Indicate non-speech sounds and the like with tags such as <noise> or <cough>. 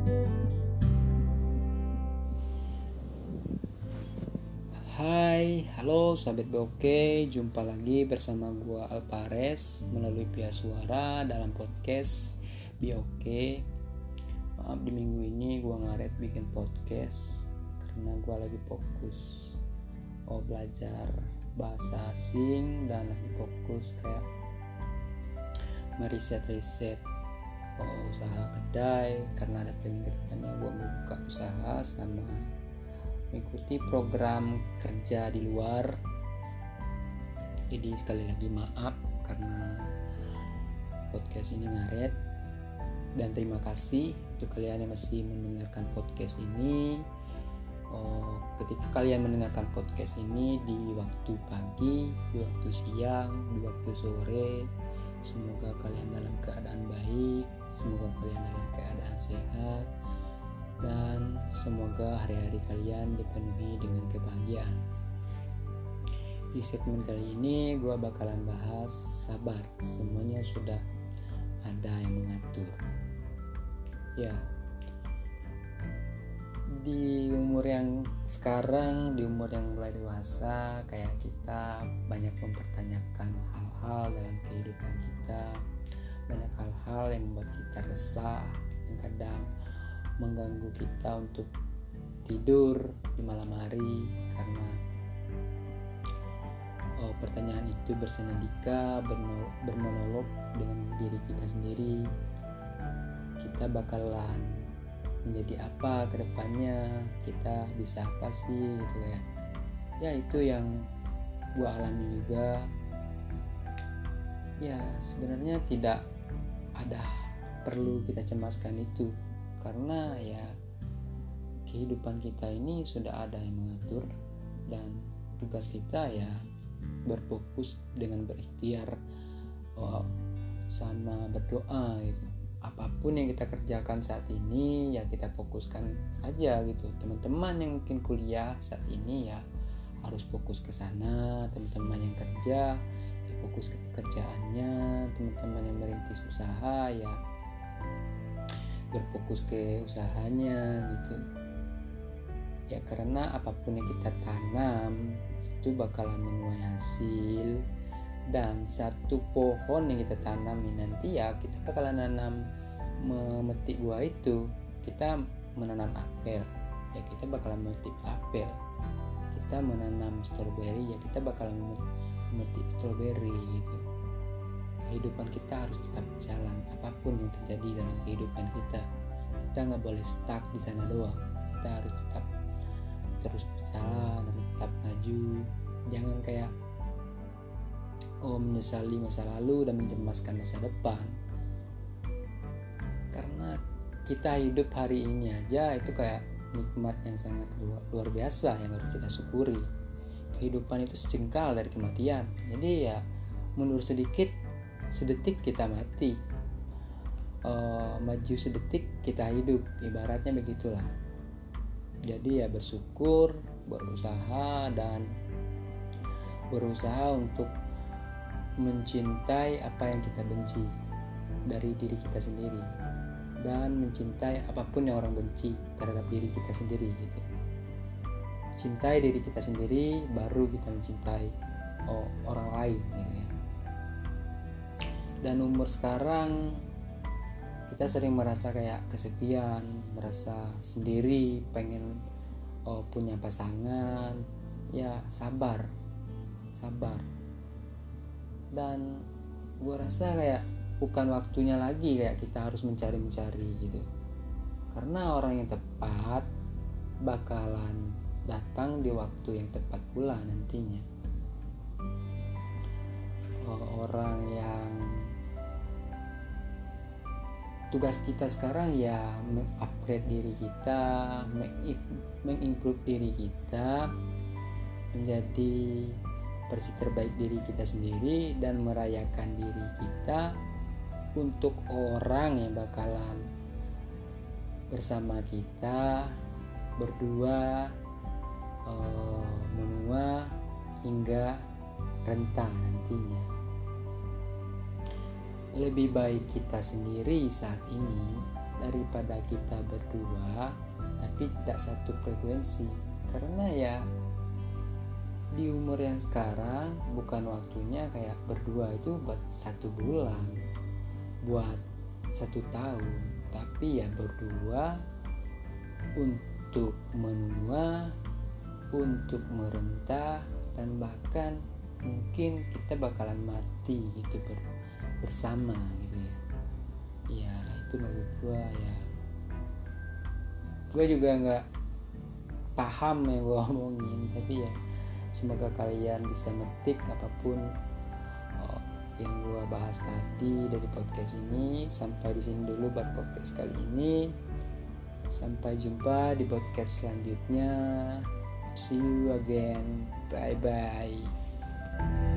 Hai, halo sahabat BOK, jumpa lagi bersama gua Alpares melalui via suara dalam podcast BOK. Maaf di minggu ini gua ngaret bikin podcast karena gua lagi fokus oh belajar bahasa asing dan lagi fokus kayak meriset-riset oh, usaha kedai karena ada planning ke depannya gua buka usaha sama mengikuti program kerja di luar. Jadi sekali lagi maaf karena podcast ini ngaret. Dan terima kasih untuk kalian yang masih mendengarkan podcast ini. Oh, ketika kalian mendengarkan podcast ini di waktu pagi di waktu siang di waktu sore semoga kalian dalam keadaan baik semoga kalian dalam keadaan sehat dan semoga hari-hari kalian dipenuhi dengan kebahagiaan. Di segmen kali ini gue bakalan bahas sabar, semuanya sudah ada yang mengatur. Ya, di umur yang sekarang, di umur yang mulai dewasa, kayak kita banyak mempertanyakan hal-hal dalam kehidupan kita, banyak hal-hal yang membuat kita resah, yang kadang mengganggu kita untuk tidur di malam hari karena oh, pertanyaan itu bersenandika bermonolog dengan diri kita sendiri. Kita bakalan menjadi apa ke depannya kita bisa apa sih gitu ya. Ya itu yang gua alami juga. Ya sebenarnya tidak ada perlu kita cemaskan itu. Karena ya kehidupan kita ini sudah ada yang mengatur dan tugas kita ya berfokus dengan berikhtiar oh, sama berdoa gitu apa pun yang kita kerjakan saat ini ya kita fokuskan aja gitu. Teman-teman yang mungkin kuliah saat ini ya harus fokus ke sana. Teman-teman yang kerja ya fokus ke pekerjaannya. Teman-teman yang merintis usaha ya berfokus ke usahanya gitu. Ya karena apa pun yang kita tanam itu bakalan menuai hasil dan satu pohon yang kita tanam ini nanti ya kita bakalan nanam memetik buah itu kita menanam apel. Ya kita bakalan memetik apel. Kita menanam stroberi ya kita bakalan memetik stroberi gitu. Kehidupan kita harus tetap jalan apa pun yang terjadi dalam kehidupan kita. Kita nggak boleh stuck di sana doang. Kita harus tetap terus berjalan harus tetap maju. Jangan kayak oh menyesali masa lalu dan mencemaskan masa depan. Karena kita hidup hari ini aja itu kayak nikmat yang sangat luar, luar biasa yang harus kita syukuri. Kehidupan itu sejengkal dari kematian. Jadi ya mundur sedikit sedetik kita mati. Uh, maju sedetik kita hidup. Ibaratnya begitulah. Jadi ya bersyukur berusaha dan berusaha untuk mencintai apa yang kita benci dari diri kita sendiri dan mencintai apa pun yang orang benci terhadap diri kita sendiri gitu. Cintai diri kita sendiri baru kita mencintai oh, orang lain gitu ya. Dan umur sekarang kita sering merasa kayak kesepian merasa sendiri pengen oh, punya pasangan. Ya sabar sabar dan gue rasa kayak bukan waktunya lagi kayak kita harus mencari-mencari gitu. Karena orang yang tepat bakalan datang di waktu yang tepat pula nantinya. Orang yang tugas kita sekarang ya mengupgrade diri kita mengimprove diri kita menjadi versi terbaik diri kita sendiri dan merayakan diri kita untuk orang yang bakalan bersama kita berdua uh, menua hingga renta nantinya. Lebih baik kita sendiri saat ini daripada kita berdua tapi tidak satu frekuensi. Karena ya di umur yang sekarang bukan waktunya kayak berdua itu buat satu bulan buat satu tahun. Tapi ya berdua untuk menua untuk merentah dan bahkan mungkin kita bakalan mati gitu ber, bersama gitu ya. Ya itu menurut gue ya. Gue juga nggak paham yang gue <laughs> omongin tapi ya semoga kalian bisa metik apa pun oh, yang gue bahas tadi dari podcast ini. Sampai di sini dulu buat podcast kali ini. Sampai jumpa di podcast selanjutnya. See you again. Bye bye